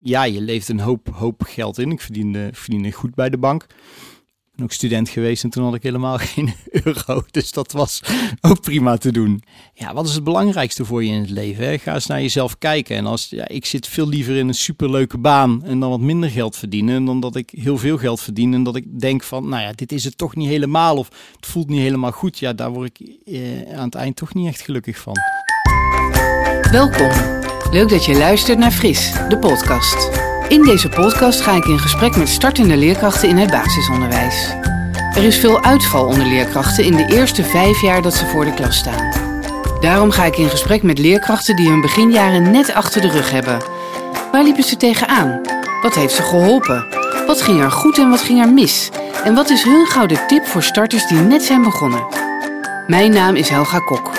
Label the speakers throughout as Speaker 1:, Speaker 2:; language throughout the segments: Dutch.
Speaker 1: ja, je leeft een hoop, hoop geld in. Ik verdiende, verdiende goed bij de bank. Ik ben ook student geweest en toen had ik helemaal geen euro. Dus dat was ook prima te doen. Ja, wat is het belangrijkste voor je in het leven? Ga eens naar jezelf kijken. En als, ja, ik zit veel liever in een superleuke baan en dan wat minder geld verdienen... dan dat ik heel veel geld verdien en dat ik denk van... nou ja, dit is het toch niet helemaal of het voelt niet helemaal goed. Ja, daar word ik eh, aan het eind toch niet echt gelukkig van.
Speaker 2: Welkom. Leuk dat je luistert naar Fris, de podcast. In deze podcast ga ik in gesprek met startende leerkrachten in het basisonderwijs. Er is veel uitval onder leerkrachten in de eerste vijf jaar dat ze voor de klas staan. Daarom ga ik in gesprek met leerkrachten die hun beginjaren net achter de rug hebben. Waar liepen ze tegenaan? Wat heeft ze geholpen? Wat ging er goed en wat ging er mis? En wat is hun gouden tip voor starters die net zijn begonnen? Mijn naam is Helga Kok.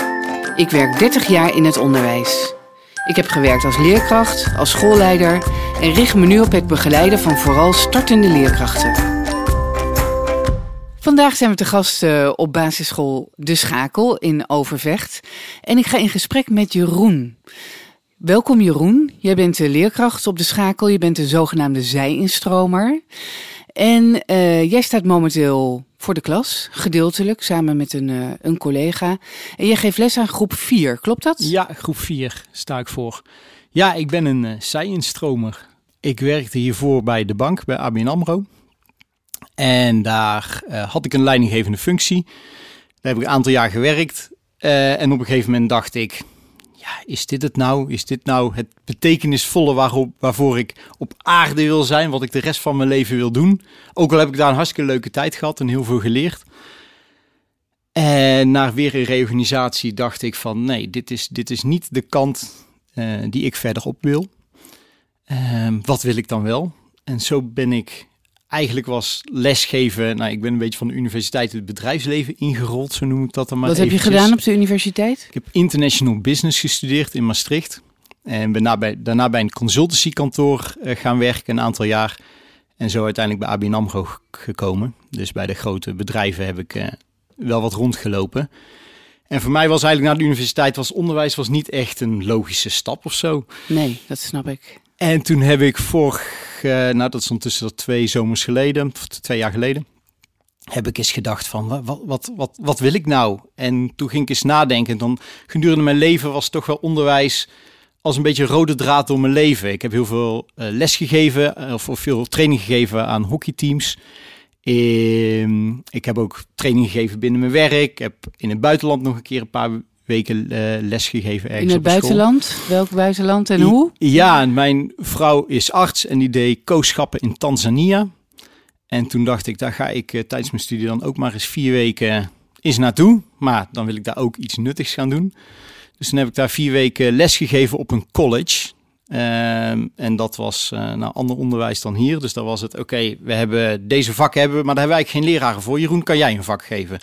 Speaker 2: Ik werk 30 jaar in het onderwijs. Ik heb gewerkt als leerkracht, als schoolleider en richt me nu op het begeleiden van vooral startende leerkrachten. Vandaag zijn we te gast uh, op basisschool De Schakel in Overvecht en ik ga in gesprek met Jeroen. Welkom Jeroen, jij bent de leerkracht op De Schakel, je bent de zogenaamde zij-instromer. En uh, jij staat momenteel voor de klas, gedeeltelijk, samen met een, uh, een collega. En jij geeft les aan groep 4, klopt dat?
Speaker 1: Ja, groep 4 sta ik voor. Ja, ik ben een uh, zij-instromer. Ik werkte hiervoor bij de bank, bij ABN AMRO. En daar had ik een leidinggevende functie. Daar heb ik een aantal jaar gewerkt. en op een gegeven moment dacht ik, ja, is dit het nou? Is dit nou het betekenisvolle waarvoor ik op aarde wil zijn, wat ik de rest van mijn leven wil doen? Ook al heb ik daar een hartstikke leuke tijd gehad en heel veel geleerd. En na weer een reorganisatie dacht ik van nee, dit is, dit is niet de kant uh, die ik verder op wil. Uh, wat wil ik dan wel? En zo ben ik eigenlijk was lesgeven. Nou, ik ben een beetje van de universiteit het bedrijfsleven ingerold, zo noem ik dat dan maar.
Speaker 2: Wat heb je gedaan op de universiteit?
Speaker 1: Ik heb international business gestudeerd in Maastricht. En ben daarbij, daarna bij een consultancykantoor uh, gaan werken een aantal jaar. En zo uiteindelijk bij ABN AMRO gekomen. Dus bij de grote bedrijven heb ik uh, wel wat rondgelopen. En voor mij was eigenlijk na de universiteit was onderwijs was niet echt een logische stap of zo.
Speaker 2: Nee, dat snap ik.
Speaker 1: En toen heb ik vorig, uh, nou dat is ondertussen twee zomers geleden, twee jaar geleden, heb ik eens gedacht van wat, wat, wat, wat wil ik nou? En toen ging ik eens nadenken. Dan gedurende mijn leven was toch wel onderwijs als een beetje rode draad door mijn leven. Ik heb heel veel uh, les gegeven of, of, veel training gegeven aan hockeyteams. Um, ik heb ook training gegeven binnen mijn werk. Ik heb in het buitenland nog een keer een paar weken uh, lesgegeven ergens
Speaker 2: In het buitenland? School. Welk buitenland en hoe?
Speaker 1: Ja, mijn vrouw is arts en die deed kooschappen in Tanzania. En toen dacht ik, daar ga ik uh, tijdens mijn studie dan ook maar eens vier weken eens naartoe. Maar dan wil ik daar ook iets nuttigs gaan doen. Dus toen heb ik daar vier weken lesgegeven op een college. Um, en dat was uh, nou, ander onderwijs dan hier. Dus dan was het, oké, okay, we hebben deze vakken hebben, maar daar hebben wij eigenlijk geen leraren voor. Jeroen, kan jij een vak geven?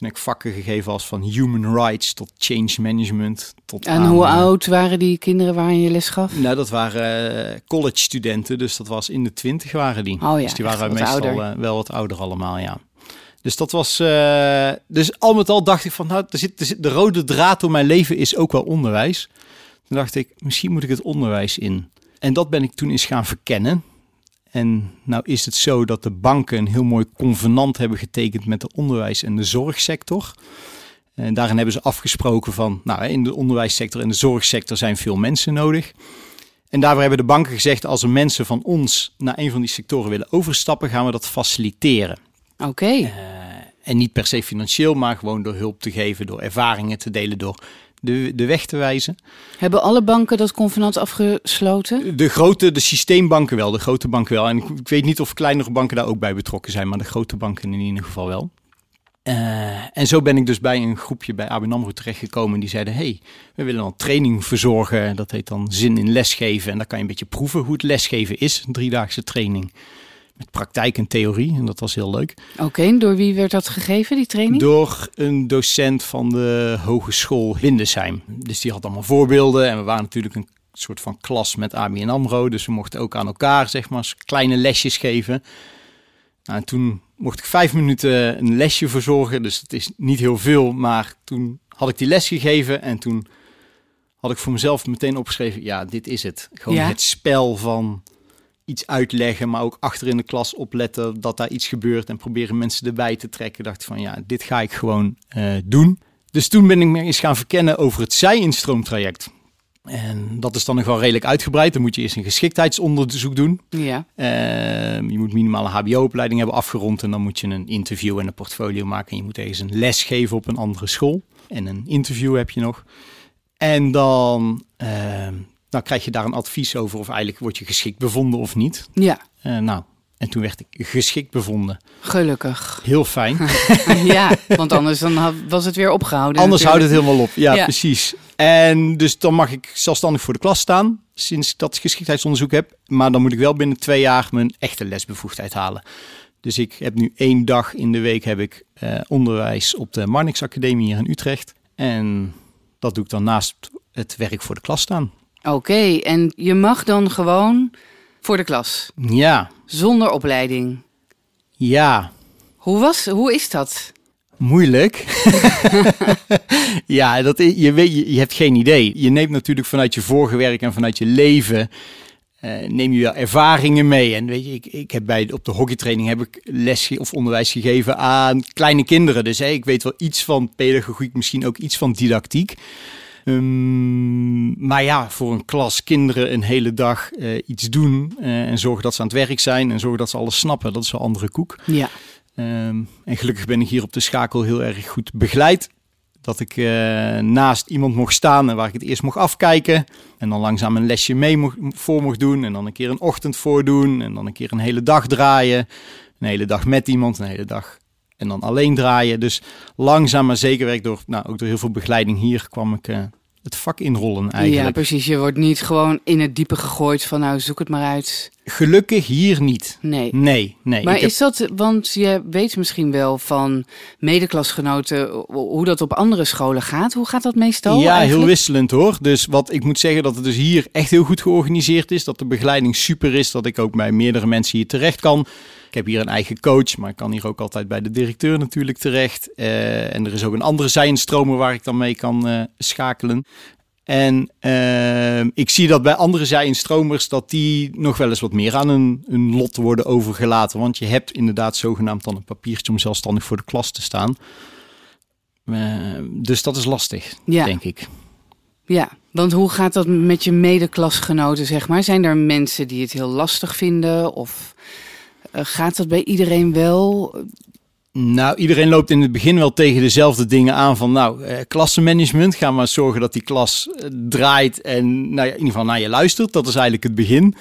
Speaker 1: Toen heb ik vakken gegeven als van human rights tot change management. Tot
Speaker 2: en aan, hoe oud waren die kinderen waar je les gaf?
Speaker 1: Nou, dat waren uh, college studenten, dus dat was in de twintig waren die.
Speaker 2: Oh ja,
Speaker 1: dus die waren
Speaker 2: meestal
Speaker 1: uh, wel wat ouder allemaal, ja. Dus dat was. Uh, dus al met al dacht ik van, nou, er zit, er zit, de rode draad door mijn leven is ook wel onderwijs. Toen dacht ik, misschien moet ik het onderwijs in. En dat ben ik toen eens gaan verkennen. En nou is het zo dat de banken een heel mooi convenant hebben getekend met de onderwijs- en de zorgsector. En daarin hebben ze afgesproken van, nou in de onderwijssector en de zorgsector zijn veel mensen nodig. En daarvoor hebben de banken gezegd, als er mensen van ons naar een van die sectoren willen overstappen, gaan we dat faciliteren.
Speaker 2: Oké. Okay.
Speaker 1: Uh, en niet per se financieel, maar gewoon door hulp te geven, door ervaringen te delen, door de, de weg te wijzen.
Speaker 2: Hebben alle banken dat convenant afgesloten?
Speaker 1: De grote, de systeembanken wel, de grote banken wel. En ik, ik weet niet of kleinere banken daar ook bij betrokken zijn, maar de grote banken in ieder geval wel. Uh, en zo ben ik dus bij een groepje bij ABN AMRO terechtgekomen. Die zeiden, hey, we willen een training verzorgen. Dat heet dan zin in lesgeven. En daar kan je een beetje proeven hoe het lesgeven is. Een driedaagse training met praktijk en theorie. En dat was heel leuk.
Speaker 2: Oké, okay, door wie werd dat gegeven, die training?
Speaker 1: Door een docent van de Hogeschool Lindesheim. Dus die had allemaal voorbeelden. En we waren natuurlijk een soort van klas met ABN AMRO. Dus we mochten ook aan elkaar, zeg maar, kleine lesjes geven. Nou, en toen mocht ik vijf minuten een lesje verzorgen. Dus het is niet heel veel. Maar toen had ik die les gegeven en toen had ik voor mezelf meteen opgeschreven, ja, dit is het. Gewoon
Speaker 2: Ja?
Speaker 1: het spel van iets uitleggen, maar ook achter in de klas opletten dat daar iets gebeurt en proberen mensen erbij te trekken. Dacht van, ja, dit ga ik gewoon eh, doen. Dus toen ben ik me eens gaan verkennen over het zij-instroomtraject. En dat is dan nog wel redelijk uitgebreid. Dan moet je eerst een geschiktheidsonderzoek doen.
Speaker 2: Ja.
Speaker 1: Ehm, je moet minimale HBO-opleiding hebben afgerond en dan moet je een interview en een portfolio maken. En je moet ergens een les geven op een andere school. En een interview heb je nog. En dan, ehm, dan krijg je daar een advies over of eigenlijk word je geschikt bevonden of niet.
Speaker 2: Ja,
Speaker 1: Eh, nou, en toen werd ik geschikt bevonden.
Speaker 2: gelukkig.
Speaker 1: Heel fijn.
Speaker 2: ja, want anders dan was het weer opgehouden.
Speaker 1: Anders houdt het helemaal op. Ja,
Speaker 2: Ja.
Speaker 1: precies. En dus dan mag ik zelfstandig voor de klas staan, sinds ik dat geschiktheidsonderzoek heb. Maar dan moet ik wel binnen twee jaar mijn echte lesbevoegdheid halen. Dus ik heb nu één dag in de week heb ik eh, onderwijs op de Marnix Academie hier in Utrecht. En dat doe ik dan naast het werk voor de klas staan.
Speaker 2: Oké, en je mag dan gewoon voor de klas,
Speaker 1: Ja,
Speaker 2: zonder opleiding.
Speaker 1: ja,
Speaker 2: Hoe, was, hoe is dat?
Speaker 1: moeilijk. ja, dat, je, weet, je, je hebt geen idee. Je neemt natuurlijk vanuit je vorige werk en vanuit je leven... eh, neem je wel ervaringen mee. En weet je, ik, ik heb bij, op de hockeytraining heb ik les of onderwijs gegeven aan kleine kinderen. Dus ik weet wel iets van pedagogiek, misschien ook iets van didactiek. Ehm, maar ja, voor een klas kinderen een hele dag eh, iets doen eh, en zorgen dat ze aan het werk zijn en zorgen dat ze alles snappen, dat is wel andere koek.
Speaker 2: Ja.
Speaker 1: Ehm, en gelukkig ben ik hier op de schakel heel erg goed begeleid. Dat ik eh, naast iemand mocht staan en waar ik het eerst mocht afkijken. En dan langzaam een lesje mee mocht, voor mocht doen. En dan een keer een ochtend voordoen. En dan een keer een hele dag draaien. Een hele dag met iemand, een hele dag. En dan alleen draaien. Dus langzaam maar zeker werk door, nou, ook door heel veel begeleiding hier kwam ik eh, het vak inrollen
Speaker 2: ja,
Speaker 1: eigenlijk.
Speaker 2: precies. Je wordt niet gewoon in het diepe gegooid van nou zoek het maar uit.
Speaker 1: Gelukkig hier niet.
Speaker 2: Nee.
Speaker 1: Nee, nee.
Speaker 2: Maar
Speaker 1: ik heb-
Speaker 2: is dat, want je weet misschien wel van medeklasgenoten hoe dat op andere scholen gaat. Hoe gaat dat meestal?
Speaker 1: Ja, heel wisselend hoor. Dus wat ik moet zeggen dat het dus hier echt heel goed georganiseerd is. Dat de begeleiding super is. Dat ik ook bij meerdere mensen hier terecht kan. Ik heb hier een eigen coach, maar ik kan hier ook altijd bij de directeur natuurlijk terecht. Eh, en er is ook een andere zijinstromer waar ik dan mee kan eh, schakelen. En eh, ik zie dat bij andere zijinstromers dat die nog wel eens wat meer aan hun, hun lot worden overgelaten. Want je hebt inderdaad zogenaamd dan een papiertje om zelfstandig voor de klas te staan. Dus dat is lastig,
Speaker 2: Ja.
Speaker 1: denk ik.
Speaker 2: Ja, want hoe gaat dat met je medeklasgenoten, zeg maar? Zijn er mensen die het heel lastig vinden? Of gaat dat bij iedereen wel?
Speaker 1: Nou, iedereen loopt in het begin wel tegen dezelfde dingen aan van, nou, eh, klassenmanagement, ga maar zorgen dat die klas eh, draait en nou ja, in ieder geval naar je luistert. Dat is eigenlijk het begin.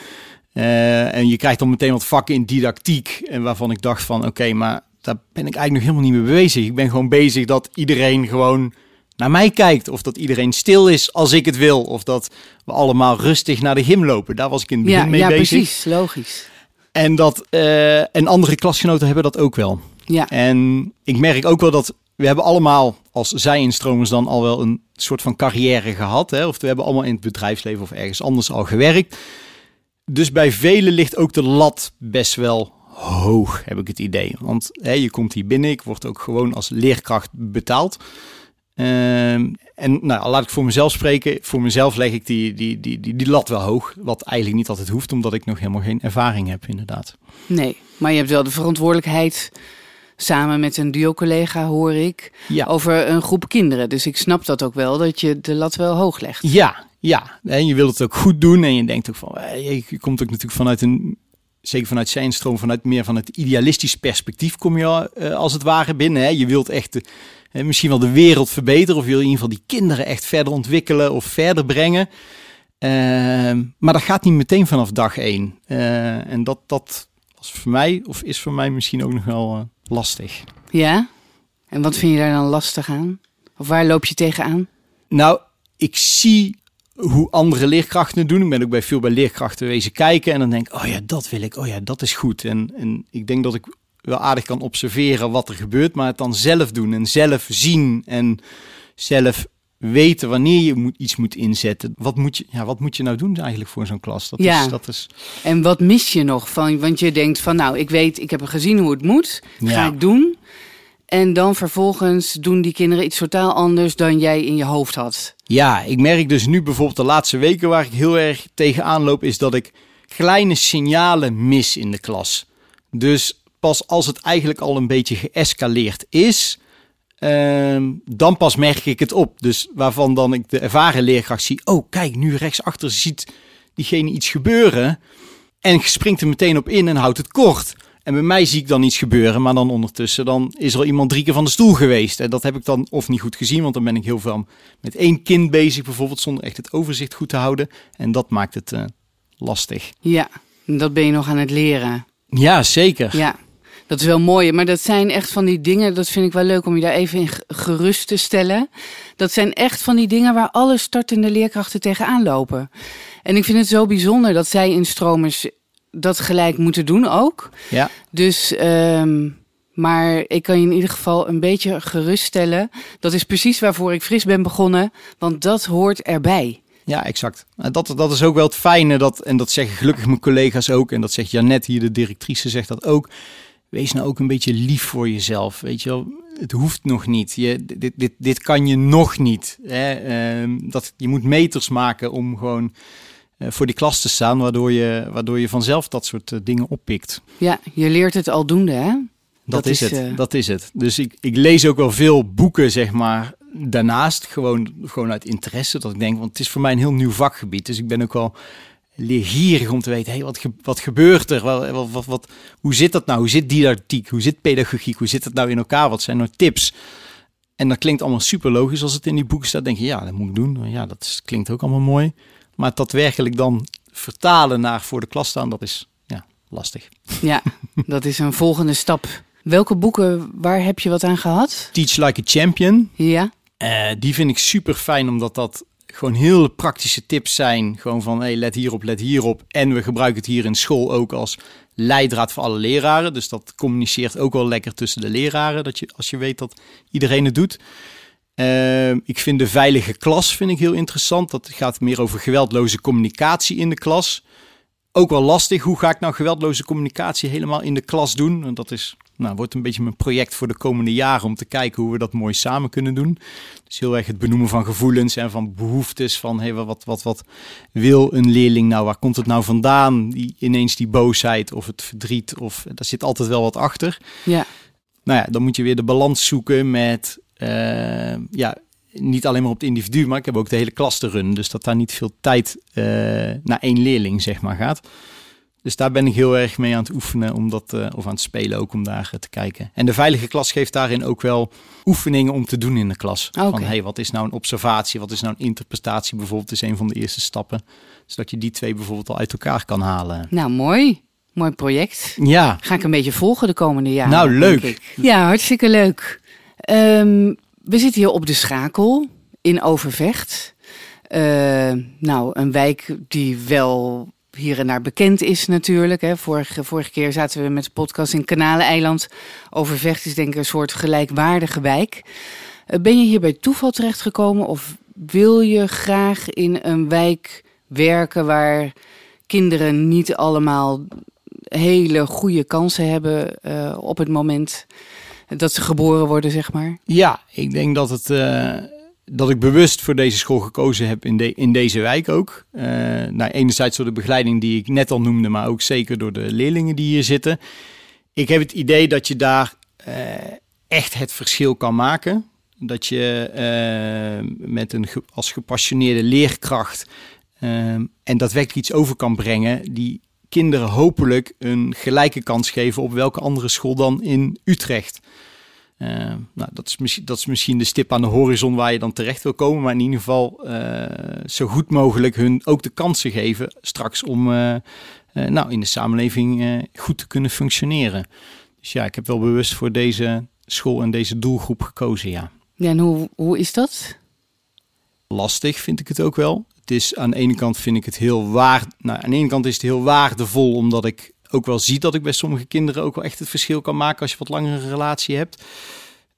Speaker 1: Eh, en je krijgt dan meteen wat vakken in didactiek en waarvan ik dacht van, oké, maar daar ben ik eigenlijk nog helemaal niet mee bezig. Ik ben gewoon bezig dat iedereen gewoon naar mij kijkt of dat iedereen stil is als ik het wil of dat we allemaal rustig naar de gym lopen. Daar was ik in het begin
Speaker 2: Ja,
Speaker 1: mee
Speaker 2: ja
Speaker 1: bezig.
Speaker 2: precies, logisch.
Speaker 1: En, dat, eh, en andere klasgenoten hebben dat ook wel.
Speaker 2: Ja,
Speaker 1: En ik merk ook wel dat we hebben allemaal als zijinstromers dan al wel een soort van carrière gehad. Hè? Of we hebben allemaal in het bedrijfsleven of ergens anders al gewerkt. Dus bij velen ligt ook de lat best wel hoog, heb ik het idee. Want hè, je komt hier binnen, ik word ook gewoon als leerkracht betaald. Ehm, en nou, laat ik voor mezelf spreken. Voor mezelf leg ik die, die, die, die, die lat wel hoog. Wat eigenlijk niet altijd hoeft, omdat ik nog helemaal geen ervaring heb, inderdaad.
Speaker 2: nee. Maar je hebt wel de verantwoordelijkheid samen met een duo-collega, hoor ik,
Speaker 1: Ja.
Speaker 2: over een groep kinderen. Dus ik snap dat ook wel, dat je de lat wel hoog legt.
Speaker 1: Ja, ja. En je wilt het ook goed doen. En je denkt ook van, eh, je komt ook natuurlijk vanuit een, zeker vanuit zijn stroom, vanuit meer van het idealistisch perspectief kom je eh, als het ware binnen. Hè. Je wilt echt de, misschien wel de wereld verbeteren. Of je wil in ieder geval die kinderen echt verder ontwikkelen of verder brengen. Ehm, maar dat gaat niet meteen vanaf dag één. Eh, en dat, dat was voor mij, of is voor mij misschien ook nog wel eh, lastig.
Speaker 2: Ja? En wat vind je daar dan lastig aan? Of waar loop je tegenaan?
Speaker 1: Nou, ik zie hoe andere leerkrachten het doen. Ik ben ook bij veel bij leerkrachten wezen kijken. En dan denk ik, oh ja, dat wil ik. Oh ja, dat is goed. En, en ik denk dat ik wel aardig kan observeren wat er gebeurt. Maar het dan zelf doen en zelf zien. En zelf weten wanneer je moet, iets moet inzetten. Wat moet, je, ja, wat moet je nou doen eigenlijk voor zo'n klas? Dat
Speaker 2: Ja.
Speaker 1: is, dat is,
Speaker 2: En wat mis je nog van? Want je denkt van, nou, ik weet, ik heb gezien hoe het moet. Ga
Speaker 1: Ja.
Speaker 2: ik doen. En dan vervolgens doen die kinderen iets totaal anders dan jij in je hoofd had.
Speaker 1: Ja, ik merk dus nu bijvoorbeeld de laatste weken waar ik heel erg tegenaan loop, is dat ik kleine signalen mis in de klas. Dus pas als het eigenlijk al een beetje geëscaleerd is, ehm, dan pas merk ik het op. Dus waarvan dan ik de ervaren leerkracht zie, oh kijk, nu rechtsachter ziet diegene iets gebeuren en springt er meteen op in en houdt het kort. En bij mij zie ik dan iets gebeuren, maar dan ondertussen dan is er al iemand drie keer van de stoel geweest. En dat heb ik dan of niet goed gezien, want dan ben ik heel veel met één kind bezig bijvoorbeeld, zonder echt het overzicht goed te houden. En dat maakt het uh, lastig.
Speaker 2: Ja, dat ben je nog aan het leren.
Speaker 1: Ja, zeker.
Speaker 2: Ja, dat is wel mooi. Maar dat zijn echt van die dingen, dat vind ik wel leuk om je daar even in gerust te stellen. Dat zijn echt van die dingen waar alle startende leerkrachten tegenaan lopen. En ik vind het zo bijzonder dat zij in stromers dat gelijk moeten doen ook.
Speaker 1: Ja.
Speaker 2: Dus, um, maar ik kan je in ieder geval een beetje geruststellen. Dat is precies waarvoor ik fris ben begonnen, want dat hoort erbij.
Speaker 1: Ja, exact. Dat, dat is ook wel het fijne, dat, en dat zeggen gelukkig mijn collega's ook, en dat zegt Janet hier, de directrice, zegt dat ook. Wees nou ook een beetje lief voor jezelf, weet je wel. Het hoeft nog niet. Je, dit, dit, dit kan je nog niet. Hè? Uh, dat, je moet meters maken om gewoon uh, voor die klas te staan, waardoor je, waardoor je vanzelf dat soort uh, dingen oppikt.
Speaker 2: Ja, je leert het aldoende, hè?
Speaker 1: Dat, dat is, is, het, uh... dat is het. Dus ik, ik lees ook wel veel boeken, zeg maar, daarnaast gewoon, gewoon uit interesse. Dat ik denk, want het is voor mij een heel nieuw vakgebied. Dus ik ben ook wel leergierig om te weten, hey, wat, ge wat gebeurt er? Wat, wat, wat, hoe zit dat nou? Hoe zit didactiek? Hoe zit pedagogiek? Hoe zit het nou in elkaar? Wat zijn nou tips? En dat klinkt allemaal super logisch als het in die boeken staat. denk je, ja, dat moet ik doen. Ja, dat is, klinkt ook allemaal mooi. Maar dat werkelijk dan vertalen naar voor de klas staan, dat is ja, lastig.
Speaker 2: Ja, dat is een volgende stap. Welke boeken, waar heb je wat aan gehad?
Speaker 1: Teach Like a Champion.
Speaker 2: Ja.
Speaker 1: Uh, die vind ik super fijn, omdat dat gewoon heel praktische tips zijn. Gewoon van, hey, let hierop, let hierop. En we gebruiken het hier in school ook als leidraad voor alle leraren. Dus dat communiceert ook wel lekker tussen de leraren. Dat je, als je weet dat iedereen het doet. Uh, ik vind de veilige klas vind ik heel interessant. Dat gaat meer over geweldloze communicatie in de klas. Ook wel lastig. Hoe ga ik nou geweldloze communicatie helemaal in de klas doen? Want dat is nou, wordt een beetje mijn project voor de komende jaren om te kijken hoe we dat mooi samen kunnen doen. Dus heel erg het benoemen van gevoelens en van behoeftes. Van hey, wat, wat, wat wil een leerling nou? Waar komt het nou vandaan? Die, ineens die boosheid of het verdriet. Of daar zit altijd wel wat achter.
Speaker 2: Ja.
Speaker 1: Nou ja, dan moet je weer de balans zoeken met. Uh, ja, niet alleen maar op het individu, maar ik heb ook de hele klas te runnen. Dus dat daar niet veel tijd uh, naar één leerling, zeg maar, gaat. Dus daar ben ik heel erg mee aan het oefenen, om dat, uh, of aan het spelen ook, om daar uh, te kijken. En de veilige klas geeft daarin ook wel oefeningen om te doen in de klas.
Speaker 2: Okay.
Speaker 1: Van, hey, wat is nou een observatie, wat is nou een interpretatie bijvoorbeeld, is een van de eerste stappen. Zodat je die twee bijvoorbeeld al uit elkaar kan halen.
Speaker 2: Nou, mooi. Mooi project.
Speaker 1: Ja.
Speaker 2: Ga ik een beetje volgen de komende jaren.
Speaker 1: Nou, leuk.
Speaker 2: Ja, hartstikke leuk. Um, we zitten hier op de Schakel in Overvecht. Uh, nou, een wijk die wel hier en daar bekend is natuurlijk. Hè. Vorige, vorige keer zaten we met de podcast in Kanaleneiland. Overvecht is denk ik een soort gelijkwaardige wijk. Uh, ben je hier bij toeval terechtgekomen of wil je graag in een wijk werken waar kinderen niet allemaal hele goede kansen hebben uh, op het moment dat ze geboren worden, zeg maar?
Speaker 1: Ja, ik denk dat het. Uh, dat ik bewust voor deze school gekozen heb in, de, in deze wijk ook. Uh, nou, enerzijds door de begeleiding die ik net al noemde, maar ook zeker door de leerlingen die hier zitten. Ik heb het idee dat je daar uh, echt het verschil kan maken. Dat je met een als gepassioneerde leerkracht en daadwerkelijk iets over kan brengen die kinderen hopelijk een gelijke kans geven op welke andere school dan in Utrecht. Uh, nou, dat, is misschien, dat is misschien de stip aan de horizon waar je dan terecht wil komen. Maar in ieder geval uh, zo goed mogelijk hun ook de kansen geven straks om uh, nou, in de samenleving goed te kunnen functioneren. Dus ja, ik heb wel bewust voor deze school en deze doelgroep gekozen, ja.
Speaker 2: Ja, en hoe, hoe is dat?
Speaker 1: Lastig vind ik het ook wel. Het is aan de ene kant vind ik het heel waar. Nou, aan de ene kant is het heel waardevol omdat ik ook wel zie dat ik bij sommige kinderen ook wel echt het verschil kan maken als je wat langere relatie hebt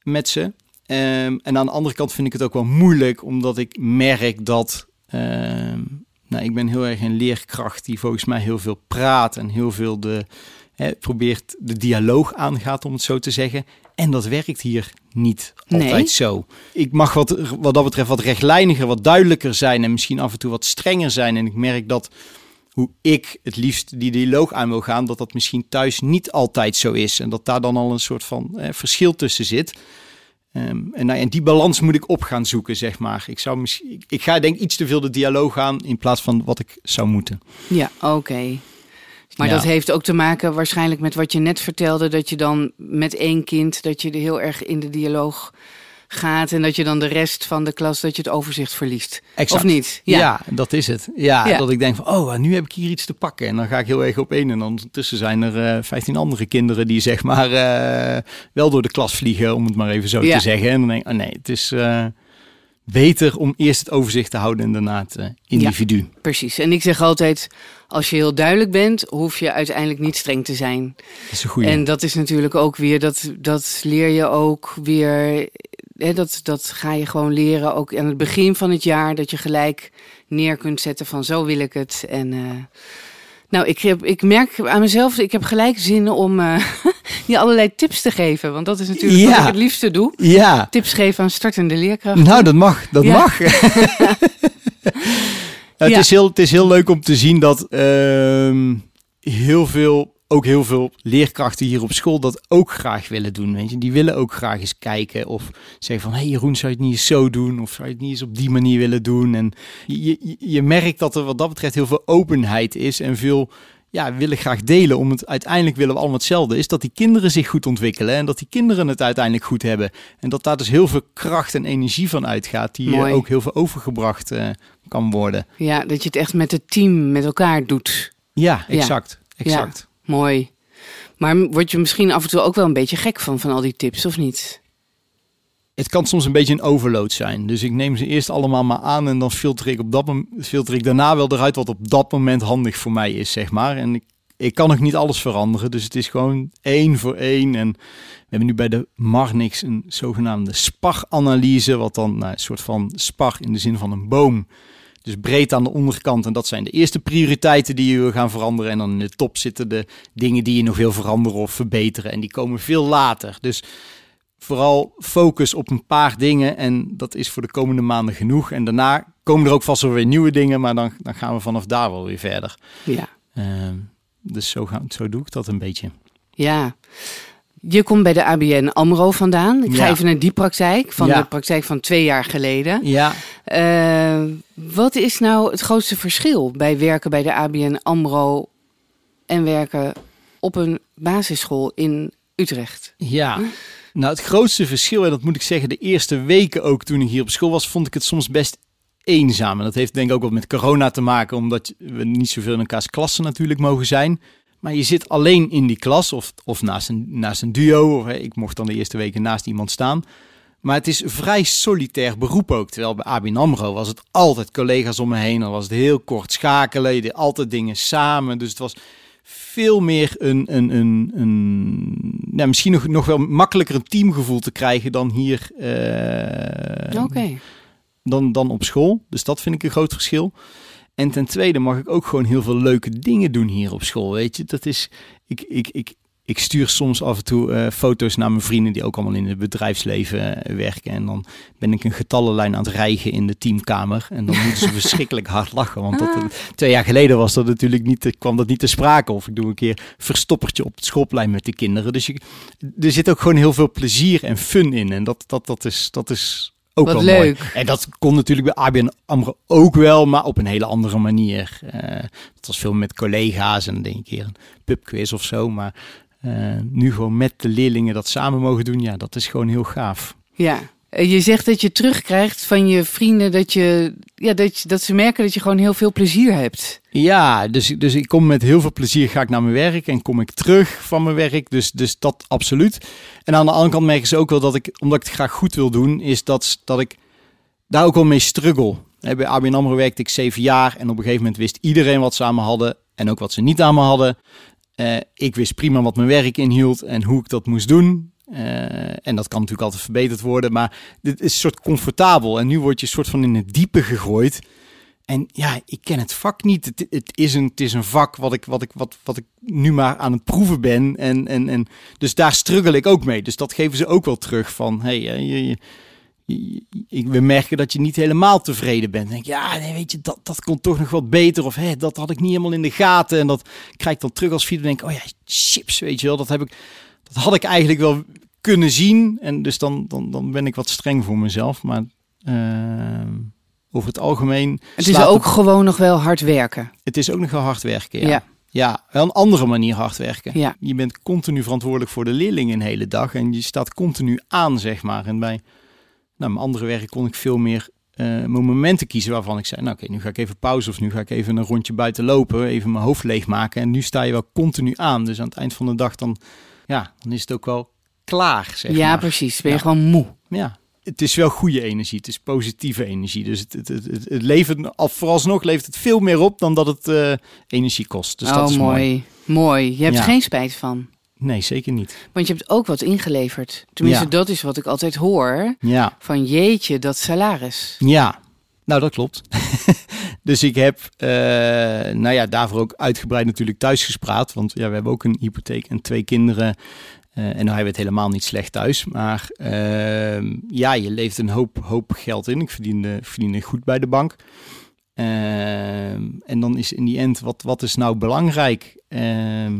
Speaker 1: met ze. Um, en aan de andere kant vind ik het ook wel moeilijk, omdat ik merk dat. Um, nou, ik ben heel erg een leerkracht die volgens mij heel veel praat en heel veel de, probeert de dialoog aangaat, om het zo te zeggen. En dat werkt hier niet altijd
Speaker 2: Nee.
Speaker 1: zo. Ik mag wat, wat dat betreft wat rechtlijniger, wat duidelijker zijn en misschien af en toe wat strenger zijn. En ik merk dat hoe ik het liefst die dialoog aan wil gaan, dat dat misschien thuis niet altijd zo is. En dat daar dan al een soort van eh, verschil tussen zit. Ehm, en, nou, en die balans moet ik op gaan zoeken, zeg maar. Ik, zou misschien, ik, ik ga denk ik iets te veel de dialoog aan in plaats van wat ik zou moeten.
Speaker 2: Ja, oké. Maar
Speaker 1: Ja.
Speaker 2: dat heeft ook te maken waarschijnlijk met wat je net vertelde, dat je dan met één kind, dat je er heel erg in de dialoog gaat en dat je dan de rest van de klas, dat je het overzicht verliest.
Speaker 1: Exact.
Speaker 2: Of niet?
Speaker 1: Ja. dat is het. Ja,
Speaker 2: Ja.
Speaker 1: dat ik denk van, oh, nu heb ik hier iets te pakken. En dan ga ik heel erg op één. En ondertussen zijn er eh 15 andere kinderen die zeg maar eh, wel door de klas vliegen, om het maar even zo te zeggen. En dan denk ik, oh nee, het is eh, beter om eerst het overzicht te houden en daarna het individu.
Speaker 2: Precies. En ik zeg altijd, als je heel duidelijk bent, hoef je uiteindelijk niet streng te zijn.
Speaker 1: Dat is een goede.
Speaker 2: En dat is natuurlijk ook weer, dat, dat leer je ook weer, hè, dat, dat ga je gewoon leren ook aan het begin van het jaar, dat je gelijk neer kunt zetten van zo wil ik het. En eh, nou, ik, heb, ik merk aan mezelf, ik heb gelijk zin om eh, je allerlei tips te geven, want dat is natuurlijk wat ik het liefste doe.
Speaker 1: Ja,
Speaker 2: Tips geven aan startende leerkrachten.
Speaker 1: nou dat mag, dat
Speaker 2: Ja.
Speaker 1: mag. het,
Speaker 2: Ja.
Speaker 1: is heel, het is heel leuk om te zien dat ehm, heel veel, ook heel veel leerkrachten hier op school dat ook graag willen doen. Weet je? Die willen ook graag eens kijken of zeggen van... hé hey Jeroen, zou je het niet eens zo doen? Of zou je het niet eens op die manier willen doen? En je, je, je merkt dat er wat dat betreft heel veel openheid is en veel... Ja, willen graag delen, om het uiteindelijk willen we allemaal hetzelfde. Is dat die kinderen zich goed ontwikkelen en dat die kinderen het uiteindelijk goed hebben. En dat daar dus heel veel kracht en energie van uitgaat, die
Speaker 2: Mooi.
Speaker 1: ook heel veel overgebracht eh, kan worden.
Speaker 2: Ja, dat je het echt met het team, met elkaar doet.
Speaker 1: Ja,
Speaker 2: Ja.
Speaker 1: exact. exact.
Speaker 2: Mooi. Maar word je misschien af en toe ook wel een beetje gek van, van al die tips, of niet?
Speaker 1: Het kan soms een beetje een overload zijn. Dus ik neem ze eerst allemaal maar aan en dan filter ik, op dat, filter ik daarna wel eruit wat op dat moment handig voor mij is, zeg maar. En ik, ik kan ook niet alles veranderen, dus het is gewoon één voor één. En we hebben nu bij de Marnix een zogenaamde SPAR-analyse, wat dan nou, een soort van SPAR in de zin van een boom. Dus breed aan de onderkant. En dat zijn de eerste prioriteiten die je gaan veranderen. En dan in de top zitten de dingen die je nog wil veranderen of verbeteren. En die komen veel later. Dus vooral focus op een paar dingen. En dat is voor de komende maanden genoeg. En daarna komen er ook vast wel weer nieuwe dingen. Maar dan, dan gaan we vanaf daar wel weer verder.
Speaker 2: Ja.
Speaker 1: Ehm, dus zo, gaan, zo doe ik dat een beetje.
Speaker 2: Ja. Je komt bij de ABN AMRO vandaan. Ik ga even naar die praktijk, van
Speaker 1: Ja.
Speaker 2: de praktijk van twee jaar geleden.
Speaker 1: Ja,
Speaker 2: Eh, wat is nou het grootste verschil bij werken bij de ABN AMRO en werken op een basisschool in Utrecht?
Speaker 1: ja. Nou, het grootste verschil, en dat moet ik zeggen, de eerste weken ook toen ik hier op school was, vond ik het soms best eenzaam. En dat heeft denk ik ook wat met corona te maken, omdat we niet zoveel in elkaars klassen natuurlijk mogen zijn. Maar je zit alleen in die klas of, of naast, een, naast een duo. Of, hè, ik mocht dan de eerste weken naast iemand staan. Maar het is vrij solitair beroep ook. Terwijl bij ABN AMRO was het altijd collega's om me heen. Dan was het heel kort schakelen. Je deed altijd dingen samen. Dus het was veel meer een... een, een, een nou, misschien nog, nog wel makkelijker een teamgevoel te krijgen dan hier...
Speaker 2: Oké.
Speaker 1: dan, dan op school. Dus dat vind ik een groot verschil. En ten tweede mag ik ook gewoon heel veel leuke dingen doen hier op school. Weet je, dat is. Ik, ik, ik, ik stuur soms af en toe eh, foto's naar mijn vrienden die ook allemaal in het bedrijfsleven eh, werken. En dan ben ik een getallenlijn aan het rijgen in de teamkamer. En dan moeten ze verschrikkelijk hard lachen. Want dat, eh, twee jaar geleden was dat natuurlijk niet, kwam dat niet te sprake. Of ik doe een keer verstoppertje op het schoolplein met de kinderen. Dus je, er zit ook gewoon heel veel plezier en fun in. En dat, dat, dat, is, dat is ook
Speaker 2: Wat
Speaker 1: wel
Speaker 2: leuk.
Speaker 1: mooi. En dat kon natuurlijk bij ABN AMRO ook wel, maar op een hele andere manier. Eh het was veel met collega's en dan denk ik een keer een pubquiz of zo. Maar nu gewoon met de leerlingen dat samen mogen doen, ja, dat is gewoon heel gaaf.
Speaker 2: Ja. Eh, Je zegt dat je terugkrijgt van je vrienden dat, je, ja, dat, je, dat ze merken dat je gewoon heel veel plezier hebt.
Speaker 1: Ja, dus, dus ik kom met heel veel plezier ga ik naar mijn werk en kom ik terug van mijn werk. Dus, dus dat absoluut. En aan de andere kant merken ze ook wel dat ik, omdat ik het graag goed wil doen, is dat, dat ik daar ook wel mee struggle. Bij ABN AMRO werkte ik zeven jaar en op een gegeven moment wist iedereen wat ze aan me hadden en ook wat ze niet aan me hadden. Eh, ik wist prima wat mijn werk inhield en hoe ik dat moest doen. Eh, en dat kan natuurlijk altijd verbeterd worden, maar dit is een soort comfortabel. En nu word je een soort van in het diepe gegooid. En ja, ik ken het vak niet. Het, het, is, een, het is een vak wat ik, wat, ik, wat, wat ik nu maar aan het proeven ben. En, en, en, dus daar struggle ik ook mee. Dus dat geven ze ook wel terug van... Hey, je, je, ik, we merken dat je niet helemaal tevreden bent. denk ja, nee, weet je, dat, dat kon toch nog wat beter. Of hé, dat had ik niet helemaal in de gaten. En dat krijg ik dan terug als feedback. Denk, oh ja, chips, weet je wel. Dat, heb ik, dat had ik eigenlijk wel kunnen zien. En dus dan, dan, dan ben ik wat streng voor mezelf. Maar uh, over het algemeen.
Speaker 2: Het is ook gewoon nog wel hard werken.
Speaker 1: Het is ook nog wel hard werken. Ja. ja. ja. wel een andere manier hard werken.
Speaker 2: Ja.
Speaker 1: Je bent continu verantwoordelijk voor de leerlingen een hele dag. En je staat continu aan, zeg maar. En bij nou, mijn andere werk kon ik veel meer uh, momenten kiezen waarvan ik zei, nou oké, nu ga ik even pauze of nu ga ik even een rondje buiten lopen, even mijn hoofd leegmaken. En nu sta je wel continu aan. Dus aan het eind van de dag dan, ja, dan is het ook wel klaar, zeg
Speaker 2: Ja,
Speaker 1: maar.
Speaker 2: precies. Ben je gewoon moe.
Speaker 1: Ja, het is wel goede energie. Het is positieve energie. Dus het, het, het, het, levert, vooralsnog levert het veel meer op dan dat het uh, energie kost. Dus
Speaker 2: oh,
Speaker 1: dat is
Speaker 2: mooi.
Speaker 1: mooi.
Speaker 2: Mooi. Je hebt ja. geen spijt van.
Speaker 1: Nee, zeker niet.
Speaker 2: Want je hebt ook wat ingeleverd. Tenminste,
Speaker 1: Ja.
Speaker 2: dat is wat ik altijd hoor.
Speaker 1: Ja,
Speaker 2: Van jeetje, dat salaris.
Speaker 1: ja. Nou, dat klopt. dus ik heb, eh, nou ja, daarvoor ook uitgebreid natuurlijk thuis gespraat. Want ja, we hebben ook een hypotheek en twee kinderen. Eh, en nou hebben we het helemaal niet slecht thuis. Maar ehm, ja, je leeft een hoop, hoop geld in. Ik verdiende, verdiende goed bij de bank. Ehm, en dan is in die end, wat, wat is nou belangrijk? Ehm,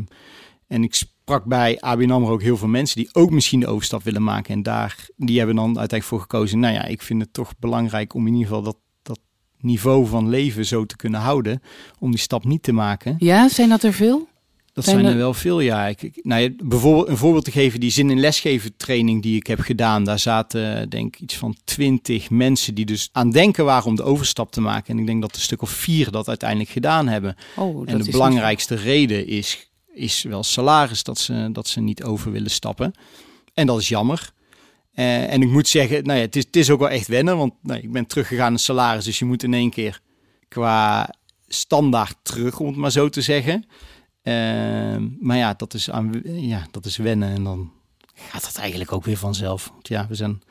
Speaker 1: en ik sprak bij ABN AMRO ook heel veel mensen die ook misschien de overstap willen maken. En daar, die hebben dan uiteindelijk voor gekozen. Nou ja, ik vind het toch belangrijk om in ieder geval dat, dat niveau van leven zo te kunnen houden. Om die stap niet te maken.
Speaker 2: Ja, zijn dat er veel?
Speaker 1: Dat
Speaker 2: Zijn
Speaker 1: er wel veel, ja. Ik, nou ja. Bijvoorbeeld een voorbeeld te geven, die zin in lesgeven training die ik heb gedaan. Daar zaten denk ik iets van twintig mensen die dus aan denken waren om de overstap te maken. En ik denk dat een stuk of vier dat uiteindelijk gedaan hebben.
Speaker 2: Oh, dat
Speaker 1: en
Speaker 2: is
Speaker 1: de belangrijkste reden is, is wel salaris, dat ze, dat ze niet over willen stappen. En dat is jammer. Eh, en ik moet zeggen, nou ja, het is, het is ook wel echt wennen, want nou, ik ben teruggegaan naar salaris. Dus je moet in één keer qua standaard terug, om het maar zo te zeggen. Ehm, maar ja, dat is, aan, ja, dat is wennen en dan gaat dat eigenlijk ook weer vanzelf. Want ja, we zijn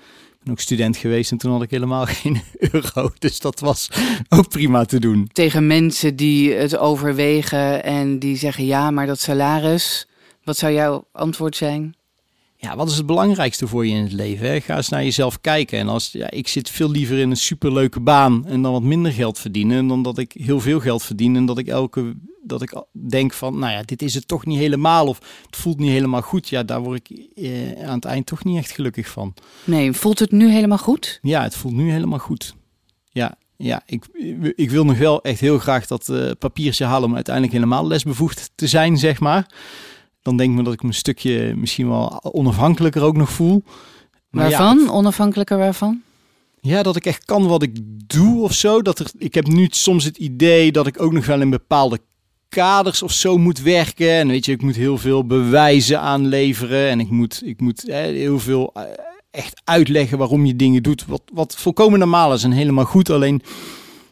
Speaker 1: ben ook student geweest en toen had ik helemaal geen euro. Dus dat was ook prima te doen.
Speaker 2: Tegen mensen die het overwegen en die zeggen ja, maar dat salaris. Wat zou jouw antwoord zijn?
Speaker 1: Ja, wat is het belangrijkste voor je in het leven? Hè? Ga eens naar jezelf kijken. En als ja, ik zit veel liever in een superleuke baan en dan wat minder geld verdienen, dan dat ik heel veel geld verdien en dat ik elke dat ik denk van, nou ja, dit is het toch niet helemaal of het voelt niet helemaal goed. Ja, daar word ik eh, aan het eind toch niet echt gelukkig van.
Speaker 2: Nee, voelt het nu helemaal goed?
Speaker 1: Ja, het voelt nu helemaal goed. Ja, ja ik, ik wil nog wel echt heel graag dat eh, papiertje halen om uiteindelijk helemaal lesbevoegd te zijn, zeg maar. Dan denk ik me dat ik me een stukje misschien wel onafhankelijker ook nog voel. Maar ja,
Speaker 2: Waarvan? Onafhankelijker waarvan?
Speaker 1: Ja, dat ik echt kan wat ik doe of zo. Dat er, ik heb nu soms het idee dat ik ook nog wel in bepaalde kaders of zo moet werken. En weet je, ik moet heel veel bewijzen aanleveren. En ik moet, ik moet hè, heel veel eh, echt uitleggen waarom je dingen doet. Wat, wat volkomen normaal is en helemaal goed. Alleen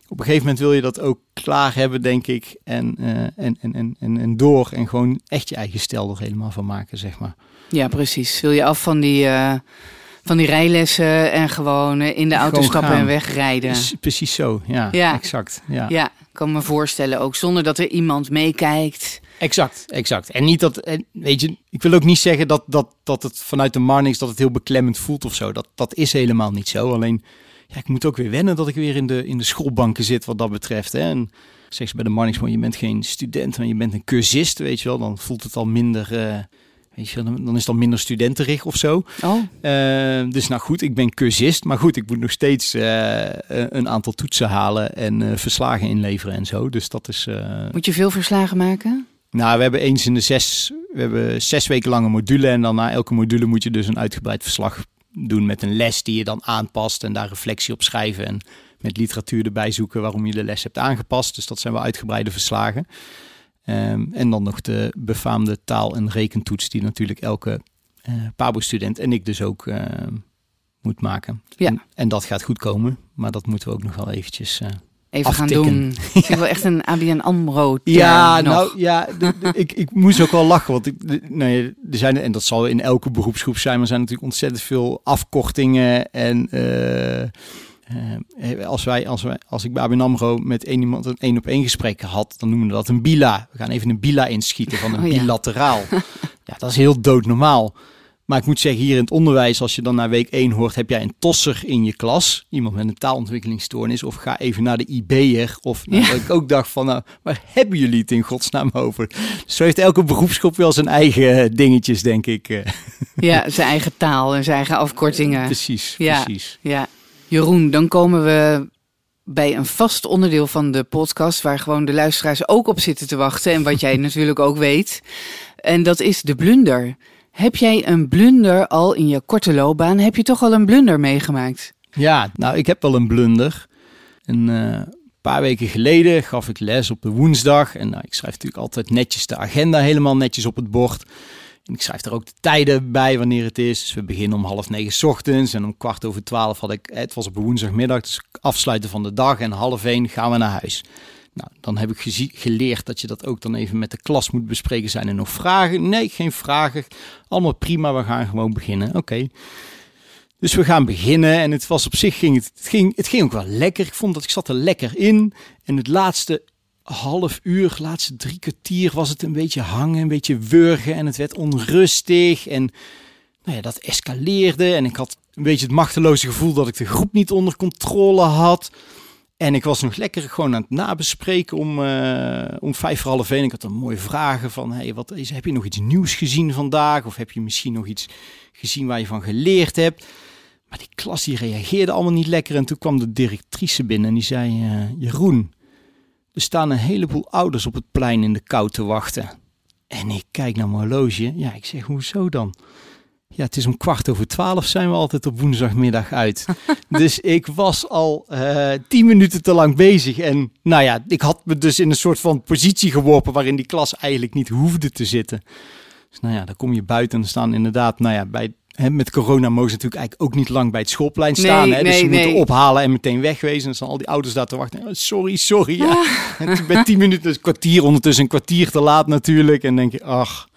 Speaker 1: op een gegeven moment wil je dat ook klaar hebben, denk ik. En, eh, en, en, en, en, en door. En gewoon echt je eigen stijl er helemaal van maken, zeg maar.
Speaker 2: Ja, precies. Wil je af van die, eh, van die rijlessen en gewoon eh, in de auto
Speaker 1: Gewoon
Speaker 2: stappen
Speaker 1: gaan.
Speaker 2: en wegrijden?
Speaker 1: Precies, precies zo, ja,
Speaker 2: Ja.
Speaker 1: exact. Ja.
Speaker 2: Ja, ik kan me voorstellen ook zonder dat er iemand meekijkt.
Speaker 1: Exact, exact. En niet dat, en weet je, ik wil ook niet zeggen dat, dat, dat het vanuit de Marnix dat het heel beklemmend voelt of zo. Dat, dat is helemaal niet zo. Alleen, ja, ik moet ook weer wennen dat ik weer in de, in de schoolbanken zit wat dat betreft. Hè. En zeg ze bij de Marnix, je bent geen student, maar je bent een cursist, weet je wel. Dan voelt het al minder, eh, weet je dan, is het al minder studenterig of zo.
Speaker 2: Oh,
Speaker 1: Eh, dus nou goed, ik ben cursist, maar goed, ik moet nog steeds eh, een aantal toetsen halen en verslagen inleveren en zo. Dus dat is...
Speaker 2: moet je veel verslagen maken?
Speaker 1: nou, we hebben eens in de zes, we hebben zes weken lange module. En dan na elke module moet je dus een uitgebreid verslag doen met een les die je dan aanpast. En daar reflectie op schrijven. En met literatuur erbij zoeken waarom je de les hebt aangepast. Dus dat zijn wel uitgebreide verslagen. Ehm, en dan nog de befaamde taal- en rekentoets die natuurlijk elke eh PABO-student en ik dus ook eh, moet maken.
Speaker 2: Ja.
Speaker 1: En, en dat gaat goed komen, maar dat moeten we ook nog wel eventjes... eh,
Speaker 2: Even gaan doen. Ik wel echt een ABN AMRO
Speaker 1: Ja,
Speaker 2: nog.
Speaker 1: nou ja, ik, ik moest ook wel lachen. Want ik, nee, er zijn, en dat zal in elke beroepsgroep zijn, maar er zijn natuurlijk ontzettend veel afkortingen en eh, als, wij, als, wij, als ik bij ABN AMRO met één iemand een één op één gesprek had, dan noemen we dat een bila. We gaan even een bila inschieten van een
Speaker 2: Oh ja.
Speaker 1: bilateraal. ja, dat is heel doodnormaal. Maar ik moet zeggen, hier in het onderwijs, als je dan naar week 1 hoort, heb jij een tosser in je klas, iemand met een taalontwikkelingsstoornis, of ga even naar de IB'er. Of nou,
Speaker 2: Ja.
Speaker 1: ik ook dacht van, nou, waar hebben jullie het in godsnaam over? Zo heeft elke beroepsgroep wel zijn eigen eh, dingetjes, denk ik. eh.
Speaker 2: Ja, zijn eigen taal en zijn eigen afkortingen.
Speaker 1: Precies,
Speaker 2: Ja.
Speaker 1: precies.
Speaker 2: Ja, Jeroen, dan komen we bij een vast onderdeel van de podcast waar gewoon de luisteraars ook op zitten te wachten en wat jij natuurlijk ook weet. En dat is de blunder. Heb jij een blunder al in je korte loopbaan? Heb je toch al een blunder meegemaakt?
Speaker 1: Ja, nou, ik heb wel een blunder. Een eh, paar weken geleden gaf ik les op de woensdag. En nou, ik schrijf natuurlijk altijd netjes de agenda helemaal netjes op het bord. En ik schrijf er ook de tijden bij wanneer het is. Dus we beginnen om half negen ochtends. En om kwart over twaalf had ik, het was op woensdagmiddag, dus afsluiten van de dag. En half één gaan we naar huis. Nou, dan heb ik geleerd dat je dat ook dan even met de klas moet bespreken. Zijn er nog vragen? Nee, geen vragen. Allemaal prima, we gaan gewoon beginnen. Oké. Dus we gaan beginnen en het was op zich ging het, het ging, het ging ook wel lekker. Ik vond dat ik zat er lekker in. En het laatste half uur, laatste drie kwartier was het een beetje hangen, een beetje wurgen en het werd onrustig en nou ja, dat escaleerde en ik had een beetje het machteloze gevoel dat ik de groep niet onder controle had. En ik was nog lekker gewoon aan het nabespreken om, eh, om vijf voor half één. Ik had dan mooie vragen van, hey, wat is, heb je nog iets nieuws gezien vandaag? Of heb je misschien nog iets gezien waar je van geleerd hebt? Maar die klas die reageerde allemaal niet lekker. En toen kwam de directrice binnen en die zei, eh, Jeroen, er staan een heleboel ouders op het plein in de kou te wachten. En ik kijk naar mijn horloge. Ja, ik zeg, hoezo dan? Ja, het is om kwart over twaalf zijn we altijd op woensdagmiddag uit. dus ik was al eh, tien minuten te lang bezig. En nou ja, ik had me dus in een soort van positie geworpen waarin die klas eigenlijk niet hoefde te zitten. Dus nou ja, dan kom je buiten en staan inderdaad, nou ja, bij, hè, met corona mogen ze natuurlijk eigenlijk ook niet lang bij het schoolplein staan.
Speaker 2: Nee,
Speaker 1: hè, dus
Speaker 2: nee,
Speaker 1: ze moeten ophalen en meteen wegwezen. En dan staan al die ouders daar te wachten. Oh, sorry, sorry. Ja. En ben tien minuten, een kwartier ondertussen, een kwartier te laat natuurlijk. En denk je, ach.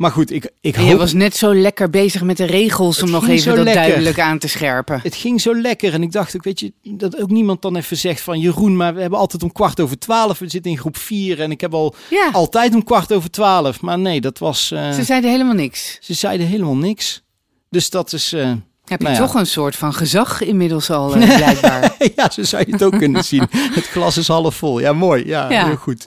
Speaker 1: Maar goed, ik, ik
Speaker 2: En je
Speaker 1: hoop
Speaker 2: was net zo lekker bezig met de regels om nog even dat
Speaker 1: lekker.
Speaker 2: duidelijk aan te scherpen.
Speaker 1: het ging zo lekker. En ik dacht ook, weet je, dat ook niemand dan even zegt van Jeroen, maar we hebben altijd om kwart over twaalf. We zitten in groep vier en ik heb al
Speaker 2: Ja,
Speaker 1: altijd om kwart over twaalf. Maar nee, dat was, eh,
Speaker 2: ze
Speaker 1: ze,
Speaker 2: zeiden helemaal niks.
Speaker 1: zeiden helemaal niks. Dus dat is, eh,
Speaker 2: Heb je
Speaker 1: Nou ja.
Speaker 2: toch een soort van gezag inmiddels al, eh, blijkbaar.
Speaker 1: ja, zo zou je het ook kunnen zien. Het glas is half vol. Ja, mooi. Ja,
Speaker 2: Ja.
Speaker 1: heel goed.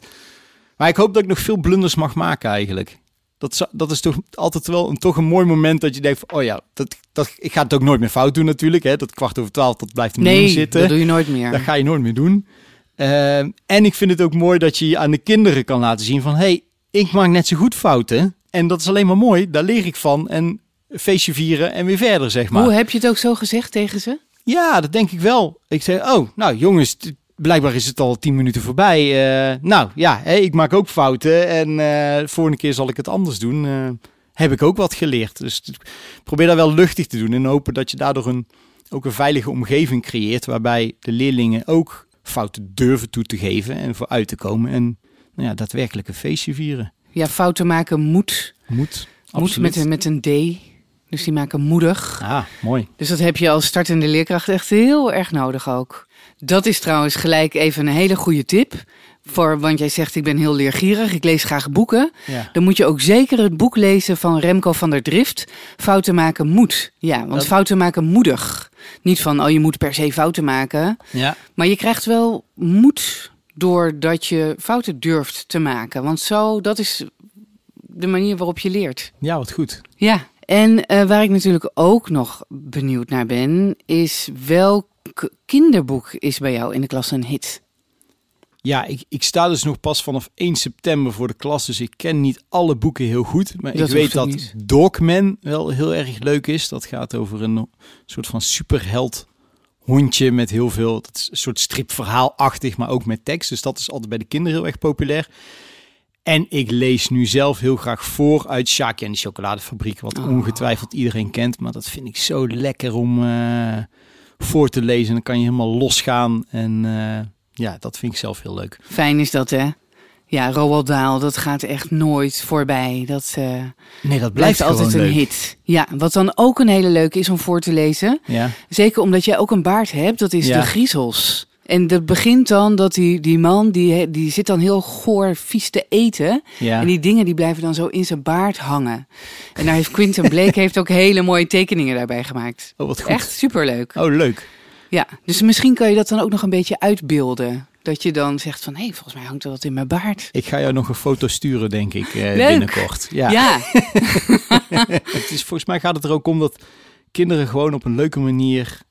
Speaker 1: Maar ik hoop dat ik nog veel blunders mag maken eigenlijk. Dat, dat is toch altijd wel een, toch een mooi moment dat je denkt van, oh ja, dat, dat, ik ga het ook nooit meer fout doen natuurlijk. Hè? Dat kwart over twaalf, dat blijft niet
Speaker 2: Nee,
Speaker 1: zitten.
Speaker 2: dat doe je nooit meer.
Speaker 1: Dat ga je nooit meer doen. Ehm, en ik vind het ook mooi dat je aan de kinderen kan laten zien van... hey, ik maak net zo goed fouten. En dat is alleen maar mooi. Daar leer ik van. En feestje vieren en weer verder, zeg maar.
Speaker 2: Hoe heb je het ook zo gezegd tegen ze?
Speaker 1: Ja, dat denk ik wel. Ik zei, oh, nou jongens, blijkbaar is het al tien minuten voorbij. Eh, nou ja, ik maak ook fouten. En de volgende keer zal ik het anders doen. Eh, heb ik ook wat geleerd. Dus probeer dat wel luchtig te doen. En hopen dat je daardoor een, ook een veilige omgeving creëert. Waarbij de leerlingen ook fouten durven toe te geven. En voor uit te komen. En nou ja, daadwerkelijk een feestje vieren.
Speaker 2: Ja, fouten maken moet.
Speaker 1: Moet.
Speaker 2: Moet met een, met een D. Dus die maken moedig.
Speaker 1: Ah, mooi.
Speaker 2: Dus dat heb je als startende leerkracht echt heel erg nodig ook. Dat is trouwens gelijk even een hele goede tip. Voor, want jij zegt ik ben heel leergierig, ik lees graag boeken.
Speaker 1: Ja.
Speaker 2: Dan moet je ook zeker het boek lezen van Remco van der Drift. Fouten maken moet. Ja, want
Speaker 1: Dat-
Speaker 2: fouten maken moedig. Niet van, oh je moet per se fouten maken.
Speaker 1: Ja.
Speaker 2: Maar je krijgt wel moed doordat je fouten durft te maken. Want zo, dat is de manier waarop je leert.
Speaker 1: ja, wat goed.
Speaker 2: Ja, en eh, waar ik natuurlijk ook nog benieuwd naar ben, is welk kinderboek is bij jou in de klas een hit?
Speaker 1: Ja, ik, ik sta dus nog pas vanaf 1 september voor de klas, dus ik ken niet alle boeken heel goed. Maar
Speaker 2: Dat
Speaker 1: ik weet dat
Speaker 2: niet.
Speaker 1: Dogman wel heel erg leuk is. Dat gaat over een soort van superheld hondje met heel veel, dat is een soort stripverhaalachtig, maar ook met tekst. Dus dat is altijd bij de kinderen heel erg populair. En ik lees nu zelf heel graag voor uit Shaki en de chocoladefabriek, wat
Speaker 2: Oh.
Speaker 1: ongetwijfeld iedereen kent. Maar dat vind ik zo lekker om eh, voor te lezen. Dan kan je helemaal losgaan en... eh, ja, dat vind ik zelf heel leuk.
Speaker 2: Fijn is dat, hè? Ja, Roald Dahl, dat gaat echt nooit voorbij. Dat eh,
Speaker 1: Nee, dat blijft,
Speaker 2: blijft altijd een
Speaker 1: leuk.
Speaker 2: hit. Ja, wat dan ook een hele leuke is om voor te lezen.
Speaker 1: Ja.
Speaker 2: Zeker omdat jij ook een baard hebt, dat is
Speaker 1: Ja.
Speaker 2: de griezels. En dat begint dan dat die, die man, die, die zit dan heel goor, vies te eten.
Speaker 1: Ja.
Speaker 2: En die dingen die blijven dan zo in zijn baard hangen. En daar heeft Quinten Blake heeft ook hele mooie tekeningen daarbij gemaakt.
Speaker 1: Oh, wat goed.
Speaker 2: Echt superleuk.
Speaker 1: Oh, leuk.
Speaker 2: Ja, dus misschien kan je dat dan ook nog een beetje uitbeelden. Dat je dan zegt van, hé, volgens mij hangt er wat in mijn baard.
Speaker 1: Ik ga jou nog een foto sturen, denk ik, eh, binnenkort. Ja.
Speaker 2: Ja,
Speaker 1: Het is, volgens mij gaat het er ook om dat kinderen gewoon op een leuke manier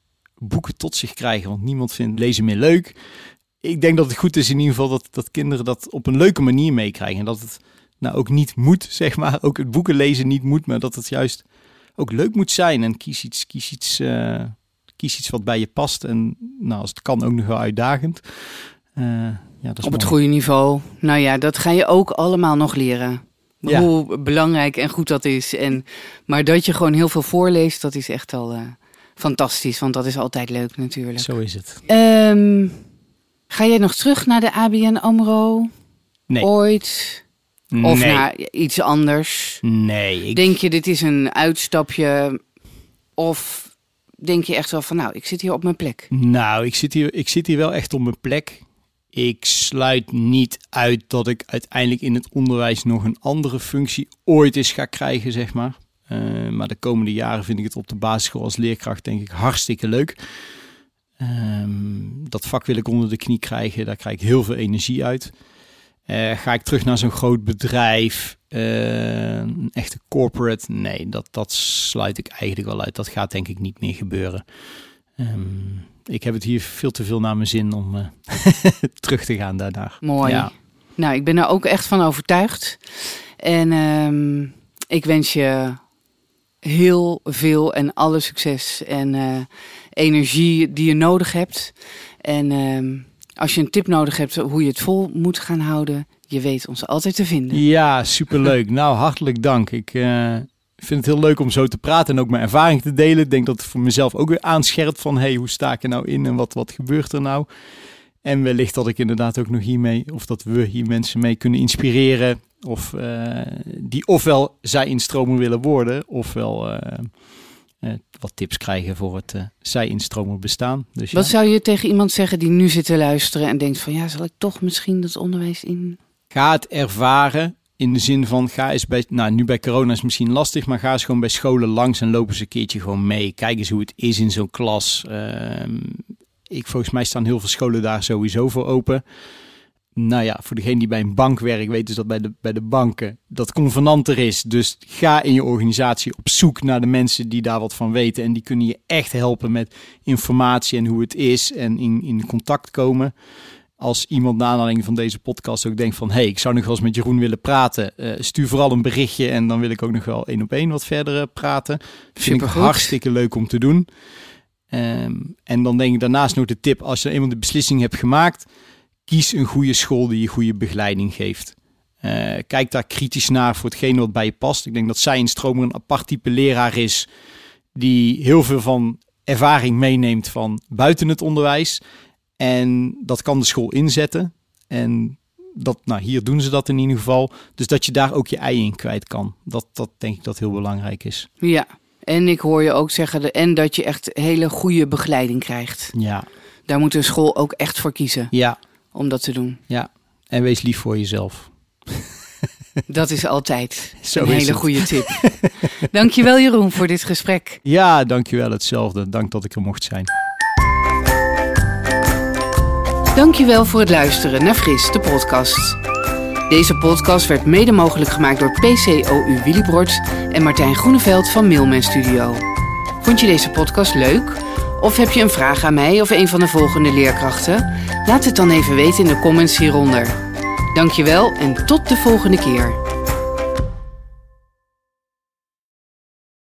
Speaker 1: boeken tot zich krijgen. Want niemand vindt lezen meer leuk. Ik denk dat het goed is in ieder geval dat, dat kinderen dat op een leuke manier meekrijgen. En dat het nou ook niet moet, zeg maar. Ook het boeken lezen niet moet, maar dat het juist ook leuk moet zijn. En kies iets, kies iets, eh, kies iets wat bij je past. En nou, als het kan ook nog wel uitdagend. Eh, ja, dat is
Speaker 2: op het goede niveau. Nou ja, dat ga je ook allemaal nog leren.
Speaker 1: Ja.
Speaker 2: Hoe belangrijk en goed dat is. En, maar dat je gewoon heel veel voorleest, dat is echt al eh, fantastisch. Want dat is altijd leuk natuurlijk.
Speaker 1: Zo is het.
Speaker 2: Ehm, ga jij nog terug naar de ABN AMRO?
Speaker 1: Nee.
Speaker 2: Ooit? Of
Speaker 1: nee.
Speaker 2: naar iets anders?
Speaker 1: Nee, ik,
Speaker 2: Denk je, dit is een uitstapje? Of denk je echt wel van, nou, ik zit hier op mijn plek?
Speaker 1: Nou, ik zit, hier, ik zit hier wel echt op mijn plek. Ik sluit niet uit dat ik uiteindelijk in het onderwijs nog een andere functie ooit eens ga krijgen, zeg maar. Eh, maar de komende jaren vind ik het op de basisschool als leerkracht denk ik hartstikke leuk. Ehm, dat vak wil ik onder de knie krijgen, daar krijg ik heel veel energie uit. Eh, ga ik terug naar zo'n groot bedrijf, eh, een echte corporate? Nee, dat, dat sluit ik eigenlijk wel uit. Dat gaat denk ik niet meer gebeuren. Ehm, ik heb het hier veel te veel naar mijn zin om terug te gaan daarna.
Speaker 2: Mooi.
Speaker 1: Ja.
Speaker 2: Nou, ik ben er ook echt van overtuigd. En ehm, ik wens je heel veel en alle succes en eh, energie die je nodig hebt. En ehm, als je een tip nodig hebt hoe je het vol moet gaan houden, je weet ons altijd te vinden.
Speaker 1: Ja, superleuk. nou, hartelijk dank. Ik eh, vind het heel leuk om zo te praten en ook mijn ervaring te delen. Ik denk dat het voor mezelf ook weer aanscherpt van... hey, hoe sta ik er nou in en wat, wat gebeurt er nou? En wellicht dat ik inderdaad ook nog hiermee... of dat we hier mensen mee kunnen inspireren... of eh, die ofwel zij instromer willen worden... ofwel eh, eh, wat tips krijgen voor het zij instromer bestaan. Dus ja.
Speaker 2: Wat zou je tegen iemand zeggen die nu zit te luisteren en denkt van ja, zal ik toch misschien dat onderwijs in?
Speaker 1: Ga het ervaren in de zin van ga eens bij, nou nu bij corona is het misschien lastig, maar ga eens gewoon bij scholen langs en loop eens een keertje gewoon mee. Kijk eens hoe het is in zo'n klas. Ehm, ik, volgens mij staan heel veel scholen daar sowieso voor open. Nou ja, voor degene die bij een bank werkt, weten ze dat bij de, bij de banken dat convenanter is. Dus ga in je organisatie op zoek naar de mensen die daar wat van weten. En die kunnen je echt helpen met informatie en hoe het is en in, in contact komen als iemand naar aanleiding van deze podcast ook denkt van... hé, hey, ik zou nog wel eens met Jeroen willen praten... eh, stuur vooral een berichtje en dan wil ik ook nog wel één op één wat verder eh, praten. Vind ik hartstikke leuk om te doen. Ehm, en dan denk ik daarnaast nog de tip... als je eenmaal de beslissing hebt gemaakt... kies een goede school die je goede begeleiding geeft. Eh, kijk daar kritisch naar voor hetgene wat bij je past. Ik denk dat zij in Stromer een apart type leraar is... die heel veel van ervaring meeneemt van buiten het onderwijs... En dat kan de school inzetten. En dat, nou, hier doen ze dat in ieder geval. Dus dat je daar ook je ei in kwijt kan. Dat, dat denk ik dat heel belangrijk is.
Speaker 2: Ja, en ik hoor je ook zeggen de, en dat je echt hele goede begeleiding krijgt.
Speaker 1: Ja,
Speaker 2: Daar moet een school ook echt voor kiezen
Speaker 1: ja,
Speaker 2: om dat te doen.
Speaker 1: ja. En wees lief voor jezelf.
Speaker 2: Dat is altijd
Speaker 1: Zo
Speaker 2: een
Speaker 1: is
Speaker 2: hele
Speaker 1: het.
Speaker 2: goede tip. Dankjewel Jeroen voor dit gesprek.
Speaker 1: Ja, dankjewel. Hetzelfde. Dank dat ik er mocht zijn.
Speaker 2: Dankjewel voor het luisteren naar Fris, de podcast. Deze podcast werd mede mogelijk gemaakt door PCOU Willibrord en Martijn Groeneveld van Mailman Studio. Vond je deze podcast leuk? Of heb je een vraag aan mij of een van de volgende leerkrachten? Laat het dan even weten in de comments hieronder. Dankjewel en tot de volgende keer.